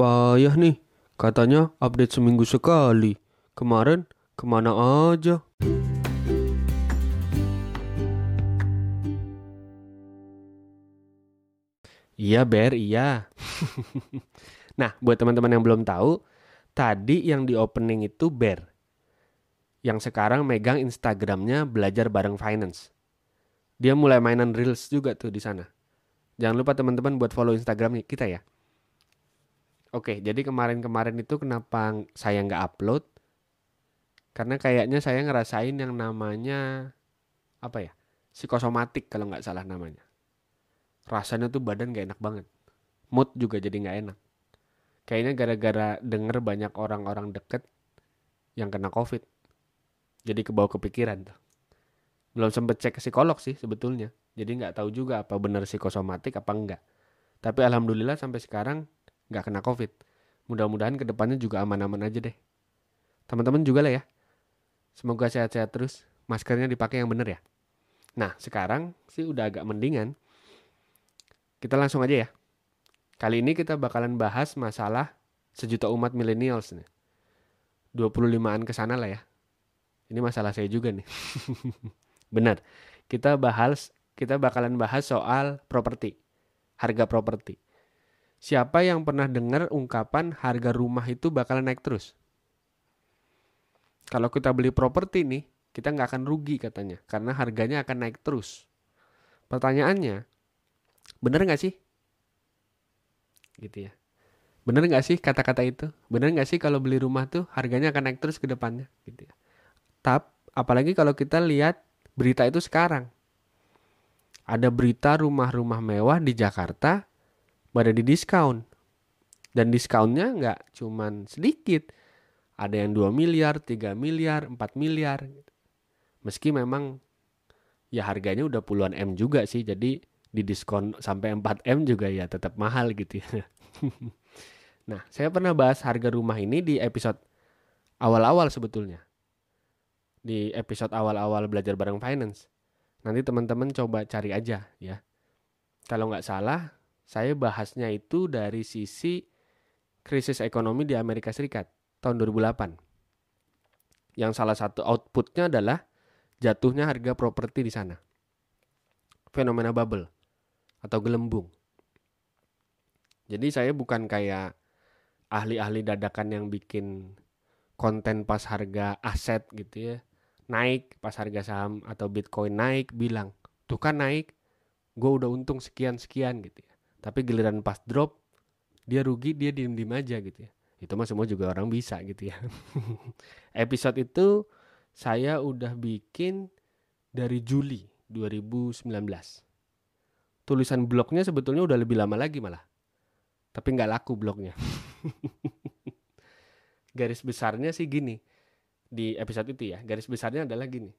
payah nih. Katanya update seminggu sekali. Kemarin ke mana aja? Iya Ber, iya. nah, buat teman-teman yang belum tahu, tadi yang di opening itu Ber. Yang sekarang megang Instagramnya belajar bareng finance. Dia mulai mainan reels juga tuh di sana. Jangan lupa teman-teman buat follow Instagram kita ya. Oke, jadi kemarin-kemarin itu kenapa saya nggak upload? Karena kayaknya saya ngerasain yang namanya apa ya? Psikosomatik kalau nggak salah namanya. Rasanya tuh badan gak enak banget. Mood juga jadi gak enak. Kayaknya gara-gara denger banyak orang-orang deket yang kena covid. Jadi kebawa kepikiran tuh. Belum sempet cek ke psikolog sih sebetulnya. Jadi nggak tahu juga apa benar psikosomatik apa enggak tapi alhamdulillah sampai sekarang nggak kena covid mudah-mudahan ke depannya juga aman-aman aja deh teman-teman juga lah ya semoga sehat-sehat terus maskernya dipakai yang bener ya nah sekarang sih udah agak mendingan kita langsung aja ya. Kali ini kita bakalan bahas masalah sejuta umat millennials nih. 25-an ke sana lah ya. Ini masalah saya juga nih. Benar. Kita bahas kita bakalan bahas soal properti. Harga properti. Siapa yang pernah dengar ungkapan harga rumah itu bakalan naik terus? Kalau kita beli properti nih, kita nggak akan rugi katanya. Karena harganya akan naik terus. Pertanyaannya, Bener gak sih? Gitu ya. Bener gak sih kata-kata itu? Bener gak sih kalau beli rumah tuh harganya akan naik terus ke depannya? Gitu ya. Tap, apalagi kalau kita lihat berita itu sekarang. Ada berita rumah-rumah mewah di Jakarta pada di diskon. Dan diskonnya nggak cuman sedikit. Ada yang 2 miliar, 3 miliar, 4 miliar. Meski memang ya harganya udah puluhan M juga sih. Jadi di diskon sampai 4M juga ya tetap mahal gitu ya. nah, saya pernah bahas harga rumah ini di episode awal-awal sebetulnya. Di episode awal-awal belajar bareng finance. Nanti teman-teman coba cari aja ya. Kalau nggak salah, saya bahasnya itu dari sisi krisis ekonomi di Amerika Serikat tahun 2008. Yang salah satu outputnya adalah jatuhnya harga properti di sana. Fenomena bubble atau gelembung. Jadi saya bukan kayak ahli-ahli dadakan yang bikin konten pas harga aset gitu ya naik pas harga saham atau bitcoin naik bilang tuh kan naik gue udah untung sekian sekian gitu ya tapi giliran pas drop dia rugi dia diem diem aja gitu ya itu mah semua juga orang bisa gitu ya episode itu saya udah bikin dari Juli 2019 tulisan blognya sebetulnya udah lebih lama lagi malah. Tapi nggak laku blognya. garis besarnya sih gini. Di episode itu ya, garis besarnya adalah gini.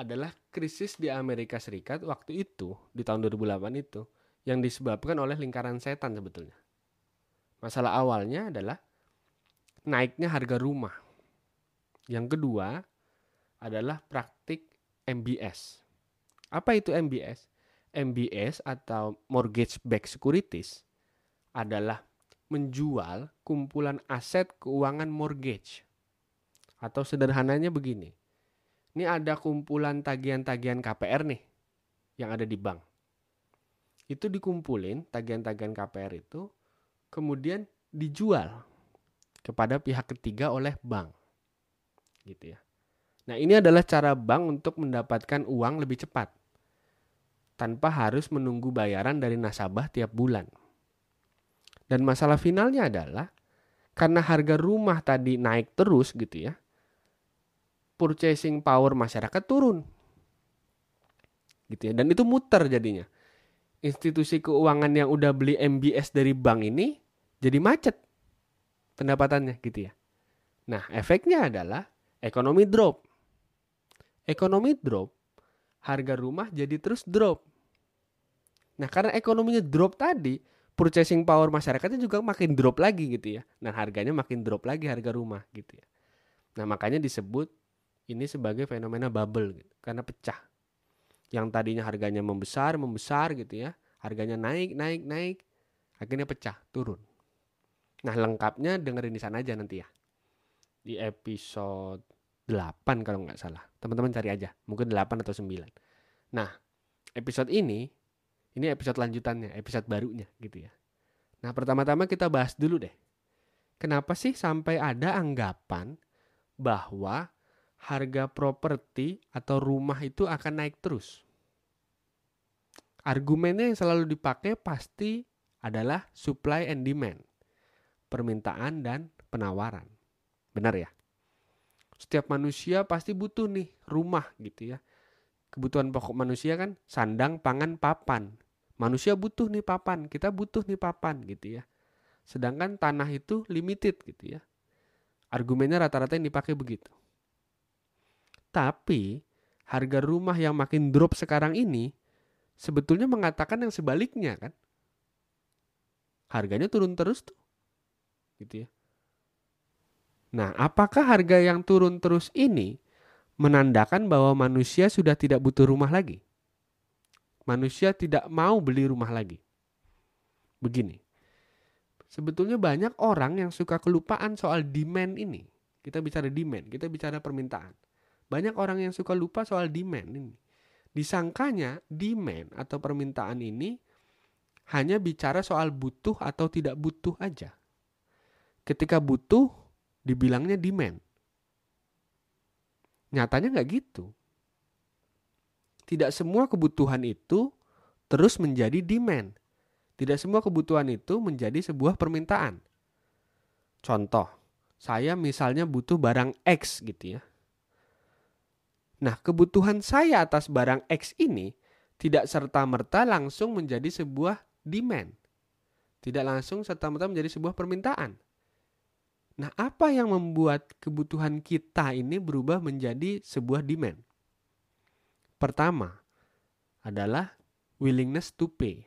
Adalah krisis di Amerika Serikat waktu itu, di tahun 2008 itu, yang disebabkan oleh lingkaran setan sebetulnya. Masalah awalnya adalah naiknya harga rumah. Yang kedua adalah praktik MBS. Apa itu MBS? MBS atau mortgage backed securities adalah menjual kumpulan aset keuangan mortgage. Atau sederhananya begini. Ini ada kumpulan tagihan-tagihan KPR nih yang ada di bank. Itu dikumpulin tagihan-tagihan KPR itu kemudian dijual kepada pihak ketiga oleh bank. Gitu ya. Nah, ini adalah cara bank untuk mendapatkan uang lebih cepat tanpa harus menunggu bayaran dari nasabah tiap bulan. Dan masalah finalnya adalah karena harga rumah tadi naik terus gitu ya, purchasing power masyarakat turun. Gitu ya. Dan itu muter jadinya. Institusi keuangan yang udah beli MBS dari bank ini jadi macet pendapatannya gitu ya. Nah, efeknya adalah ekonomi drop. Ekonomi drop, harga rumah jadi terus drop. Nah, karena ekonominya drop tadi, purchasing power masyarakatnya juga makin drop lagi gitu ya. Nah, harganya makin drop lagi harga rumah gitu ya. Nah, makanya disebut ini sebagai fenomena bubble gitu, karena pecah. Yang tadinya harganya membesar, membesar gitu ya. Harganya naik, naik, naik, akhirnya pecah, turun. Nah lengkapnya dengerin di sana aja nanti ya. Di episode 8 kalau nggak salah. Teman-teman cari aja. Mungkin 8 atau 9. Nah episode ini, ini episode lanjutannya, episode barunya gitu ya. Nah pertama-tama kita bahas dulu deh. Kenapa sih sampai ada anggapan bahwa harga properti atau rumah itu akan naik terus? Argumennya yang selalu dipakai pasti adalah supply and demand. Permintaan dan penawaran. Benar ya? Setiap manusia pasti butuh nih rumah gitu ya. Kebutuhan pokok manusia kan sandang, pangan, papan. Manusia butuh nih papan, kita butuh nih papan gitu ya. Sedangkan tanah itu limited gitu ya. Argumennya rata-rata yang dipakai begitu. Tapi harga rumah yang makin drop sekarang ini sebetulnya mengatakan yang sebaliknya kan. Harganya turun terus tuh. Gitu ya. Nah, apakah harga yang turun terus ini menandakan bahwa manusia sudah tidak butuh rumah lagi? Manusia tidak mau beli rumah lagi. Begini. Sebetulnya banyak orang yang suka kelupaan soal demand ini. Kita bicara demand, kita bicara permintaan. Banyak orang yang suka lupa soal demand ini disangkanya demand atau permintaan ini hanya bicara soal butuh atau tidak butuh aja. Ketika butuh, dibilangnya demand. Nyatanya nggak gitu. Tidak semua kebutuhan itu terus menjadi demand. Tidak semua kebutuhan itu menjadi sebuah permintaan. Contoh, saya misalnya butuh barang X gitu ya. Nah, kebutuhan saya atas barang X ini tidak serta-merta langsung menjadi sebuah demand. Tidak langsung serta-merta menjadi sebuah permintaan. Nah, apa yang membuat kebutuhan kita ini berubah menjadi sebuah demand? Pertama adalah willingness to pay.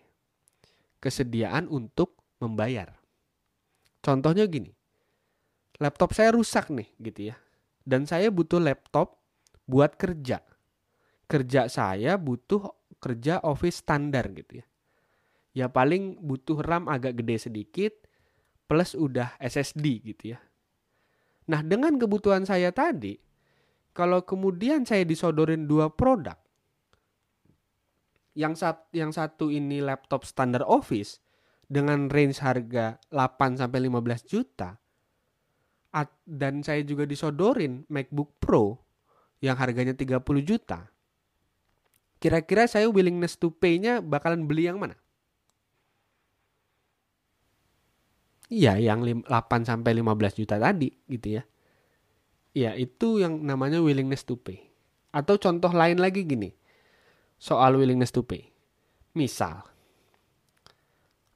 Kesediaan untuk membayar. Contohnya gini. Laptop saya rusak nih gitu ya. Dan saya butuh laptop buat kerja. Kerja saya butuh kerja office standar gitu ya. Ya paling butuh RAM agak gede sedikit plus udah SSD gitu ya. Nah dengan kebutuhan saya tadi, kalau kemudian saya disodorin dua produk, yang, sat, yang satu ini laptop standar office dengan range harga 8 sampai 15 juta, dan saya juga disodorin MacBook Pro yang harganya 30 juta, kira-kira saya willingness to pay-nya bakalan beli yang mana? Iya, yang 8 sampai 15 juta tadi gitu ya. Ya, itu yang namanya willingness to pay. Atau contoh lain lagi gini. Soal willingness to pay. Misal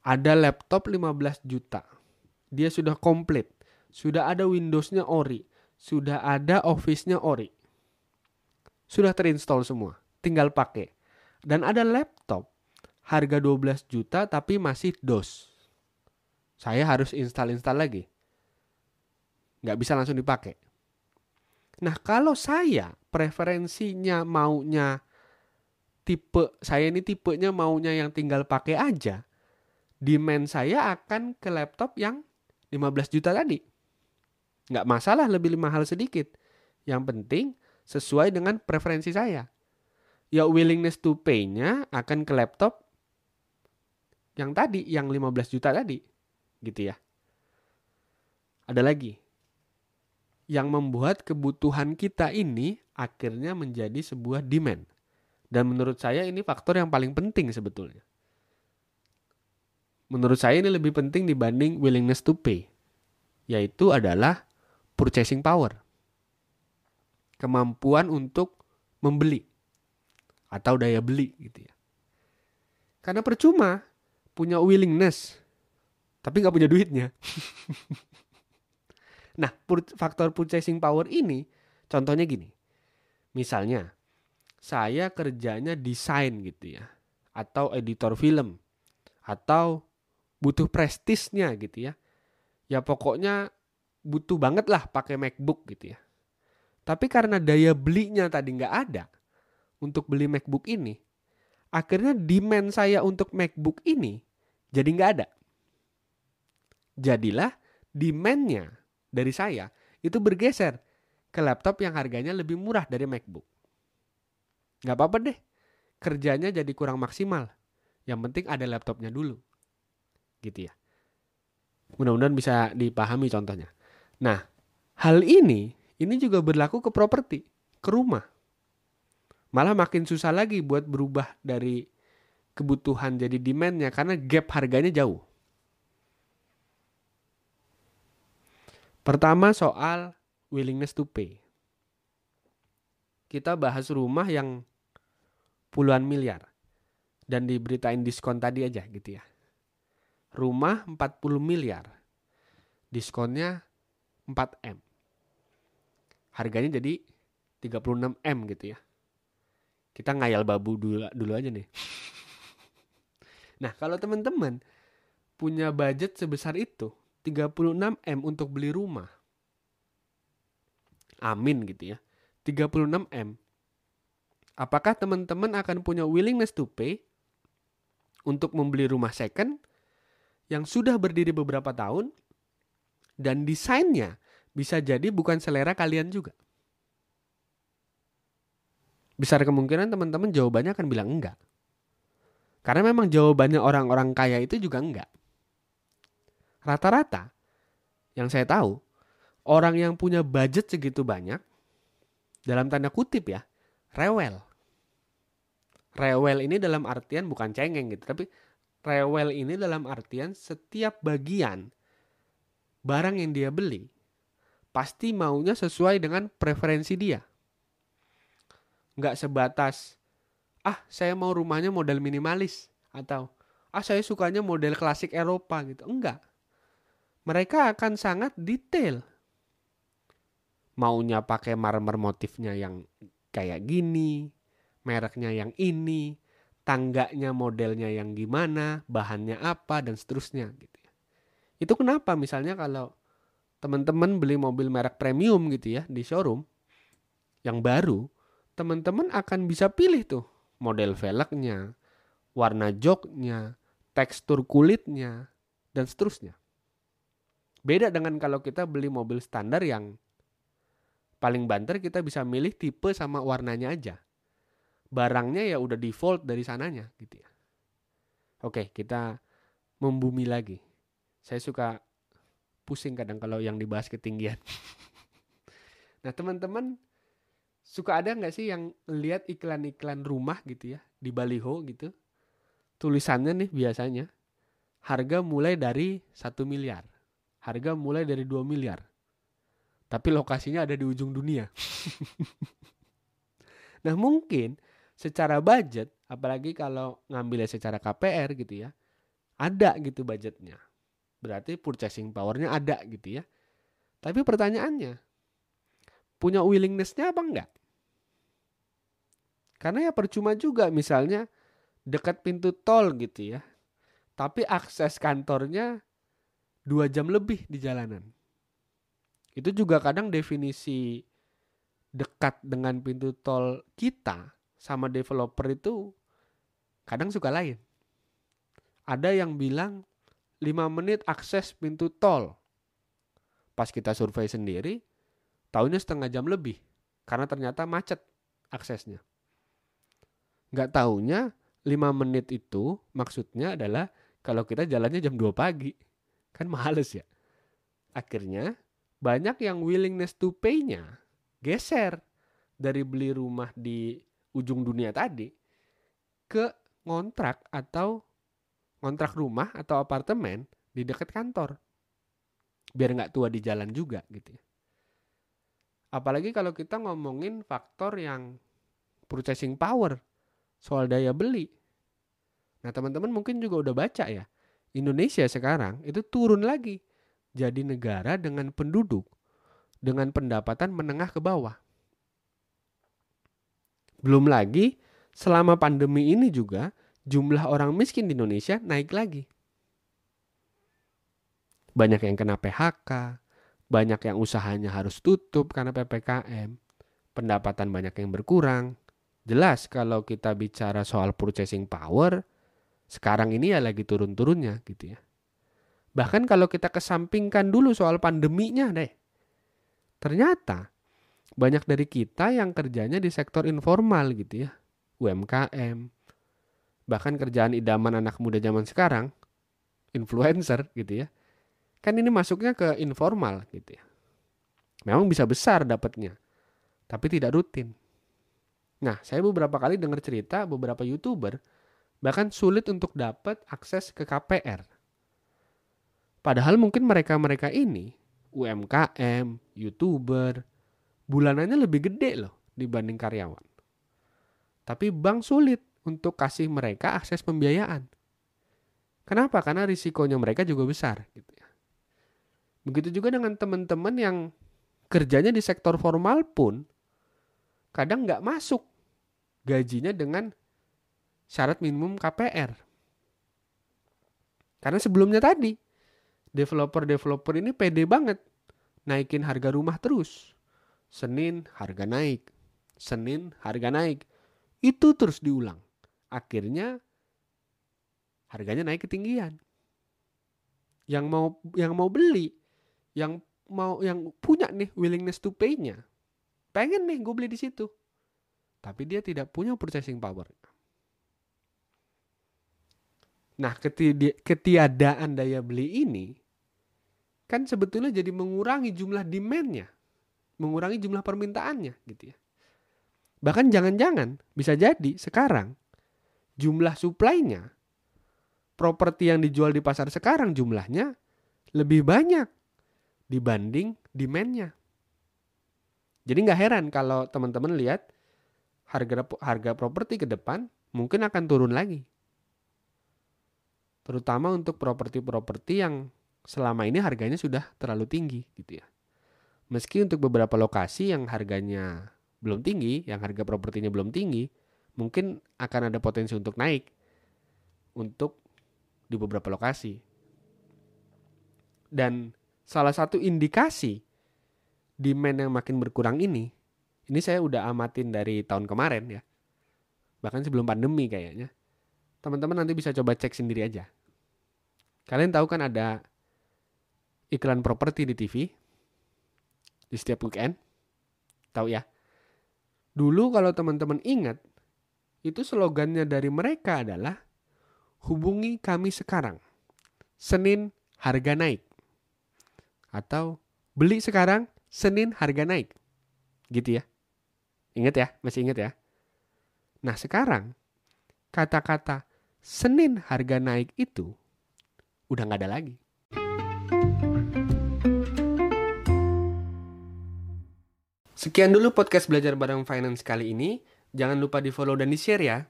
ada laptop 15 juta. Dia sudah komplit. Sudah ada Windows-nya ori. Sudah ada Office-nya ori sudah terinstall semua, tinggal pakai. Dan ada laptop harga 12 juta tapi masih DOS. Saya harus install-install lagi. Nggak bisa langsung dipakai. Nah kalau saya preferensinya maunya tipe, saya ini tipenya maunya yang tinggal pakai aja. Demand saya akan ke laptop yang 15 juta tadi. Nggak masalah lebih mahal sedikit. Yang penting sesuai dengan preferensi saya. Ya willingness to pay-nya akan ke laptop yang tadi, yang 15 juta tadi. Gitu ya. Ada lagi. Yang membuat kebutuhan kita ini akhirnya menjadi sebuah demand. Dan menurut saya ini faktor yang paling penting sebetulnya. Menurut saya ini lebih penting dibanding willingness to pay. Yaitu adalah purchasing power kemampuan untuk membeli atau daya beli gitu ya. Karena percuma punya willingness tapi nggak punya duitnya. nah, faktor purchasing power ini contohnya gini. Misalnya saya kerjanya desain gitu ya atau editor film atau butuh prestisnya gitu ya. Ya pokoknya butuh banget lah pakai MacBook gitu ya. Tapi karena daya belinya tadi nggak ada untuk beli MacBook ini, akhirnya demand saya untuk MacBook ini jadi nggak ada. Jadilah demand-nya dari saya itu bergeser ke laptop yang harganya lebih murah dari MacBook. Nggak apa-apa deh, kerjanya jadi kurang maksimal. Yang penting ada laptopnya dulu. Gitu ya. Mudah-mudahan bisa dipahami contohnya. Nah, hal ini, ini juga berlaku ke properti, ke rumah. Malah makin susah lagi buat berubah dari kebutuhan jadi demandnya karena gap harganya jauh. Pertama soal willingness to pay. Kita bahas rumah yang puluhan miliar dan diberitain diskon tadi aja gitu ya. Rumah 40 miliar. Diskonnya 4M. Harganya jadi 36M gitu ya. Kita ngayal babu dulu, dulu aja nih. Nah, kalau teman-teman punya budget sebesar itu, 36M untuk beli rumah. Amin gitu ya. 36M. Apakah teman-teman akan punya willingness to pay untuk membeli rumah second yang sudah berdiri beberapa tahun dan desainnya bisa jadi bukan selera kalian juga? Besar kemungkinan teman-teman jawabannya akan bilang enggak. Karena memang jawabannya orang-orang kaya itu juga enggak. Rata-rata yang saya tahu, orang yang punya budget segitu banyak, dalam tanda kutip ya, rewel. Rewel ini dalam artian bukan cengeng gitu, tapi rewel ini dalam artian setiap bagian barang yang dia beli pasti maunya sesuai dengan preferensi dia nggak sebatas ah saya mau rumahnya model minimalis atau ah saya sukanya model klasik Eropa gitu. Enggak. Mereka akan sangat detail. Maunya pakai marmer motifnya yang kayak gini, mereknya yang ini, tangganya modelnya yang gimana, bahannya apa dan seterusnya gitu ya. Itu kenapa misalnya kalau teman-teman beli mobil merek premium gitu ya di showroom yang baru, teman-teman akan bisa pilih tuh model velgnya, warna joknya, tekstur kulitnya, dan seterusnya. Beda dengan kalau kita beli mobil standar yang paling banter kita bisa milih tipe sama warnanya aja. Barangnya ya udah default dari sananya gitu ya. Oke, kita membumi lagi. Saya suka pusing kadang kalau yang dibahas ketinggian. nah, teman-teman suka ada nggak sih yang lihat iklan-iklan rumah gitu ya di baliho gitu? Tulisannya nih biasanya harga mulai dari satu miliar. Harga mulai dari 2 miliar. Tapi lokasinya ada di ujung dunia. Nah mungkin secara budget apalagi kalau ngambilnya secara KPR gitu ya ada gitu budgetnya berarti purchasing powernya ada gitu ya tapi pertanyaannya punya willingnessnya apa enggak karena ya percuma juga misalnya dekat pintu tol gitu ya. Tapi akses kantornya dua jam lebih di jalanan. Itu juga kadang definisi dekat dengan pintu tol kita sama developer itu kadang suka lain. Ada yang bilang 5 menit akses pintu tol. Pas kita survei sendiri, tahunya setengah jam lebih. Karena ternyata macet aksesnya. Nggak taunya 5 menit itu maksudnya adalah kalau kita jalannya jam 2 pagi. Kan males ya. Akhirnya banyak yang willingness to pay-nya geser dari beli rumah di ujung dunia tadi ke ngontrak atau ngontrak rumah atau apartemen di dekat kantor. Biar nggak tua di jalan juga gitu ya. Apalagi kalau kita ngomongin faktor yang purchasing power soal daya beli. Nah teman-teman mungkin juga udah baca ya. Indonesia sekarang itu turun lagi. Jadi negara dengan penduduk dengan pendapatan menengah ke bawah. Belum lagi selama pandemi ini juga jumlah orang miskin di Indonesia naik lagi. Banyak yang kena PHK, banyak yang usahanya harus tutup karena PPKM, pendapatan banyak yang berkurang, Jelas kalau kita bicara soal purchasing power, sekarang ini ya lagi turun-turunnya gitu ya. Bahkan kalau kita kesampingkan dulu soal pandeminya deh. Ternyata banyak dari kita yang kerjanya di sektor informal gitu ya. UMKM. Bahkan kerjaan idaman anak muda zaman sekarang. Influencer gitu ya. Kan ini masuknya ke informal gitu ya. Memang bisa besar dapatnya. Tapi tidak rutin. Nah, saya beberapa kali dengar cerita beberapa YouTuber bahkan sulit untuk dapat akses ke KPR. Padahal mungkin mereka-mereka ini UMKM, YouTuber, bulanannya lebih gede loh dibanding karyawan. Tapi bank sulit untuk kasih mereka akses pembiayaan. Kenapa? Karena risikonya mereka juga besar gitu ya. Begitu juga dengan teman-teman yang kerjanya di sektor formal pun kadang nggak masuk gajinya dengan syarat minimum KPR. Karena sebelumnya tadi, developer-developer ini pede banget naikin harga rumah terus. Senin harga naik, Senin harga naik. Itu terus diulang. Akhirnya harganya naik ketinggian. Yang mau yang mau beli, yang mau yang punya nih willingness to pay-nya. Pengen nih gue beli di situ tapi dia tidak punya purchasing power. Nah, ketiadaan daya beli ini kan sebetulnya jadi mengurangi jumlah demand-nya, mengurangi jumlah permintaannya gitu ya. Bahkan jangan-jangan bisa jadi sekarang jumlah supply-nya properti yang dijual di pasar sekarang jumlahnya lebih banyak dibanding demand-nya. Jadi nggak heran kalau teman-teman lihat harga harga properti ke depan mungkin akan turun lagi. Terutama untuk properti-properti yang selama ini harganya sudah terlalu tinggi gitu ya. Meski untuk beberapa lokasi yang harganya belum tinggi, yang harga propertinya belum tinggi, mungkin akan ada potensi untuk naik untuk di beberapa lokasi. Dan salah satu indikasi demand yang makin berkurang ini ini saya udah amatin dari tahun kemarin ya. Bahkan sebelum pandemi kayaknya. Teman-teman nanti bisa coba cek sendiri aja. Kalian tahu kan ada iklan properti di TV di setiap weekend? Tahu ya? Dulu kalau teman-teman ingat, itu slogannya dari mereka adalah hubungi kami sekarang. Senin harga naik. Atau beli sekarang, Senin harga naik. Gitu ya. Ingat ya, masih ingat ya. Nah sekarang kata-kata Senin harga naik itu udah nggak ada lagi. Sekian dulu podcast belajar bareng finance kali ini. Jangan lupa di follow dan di share ya.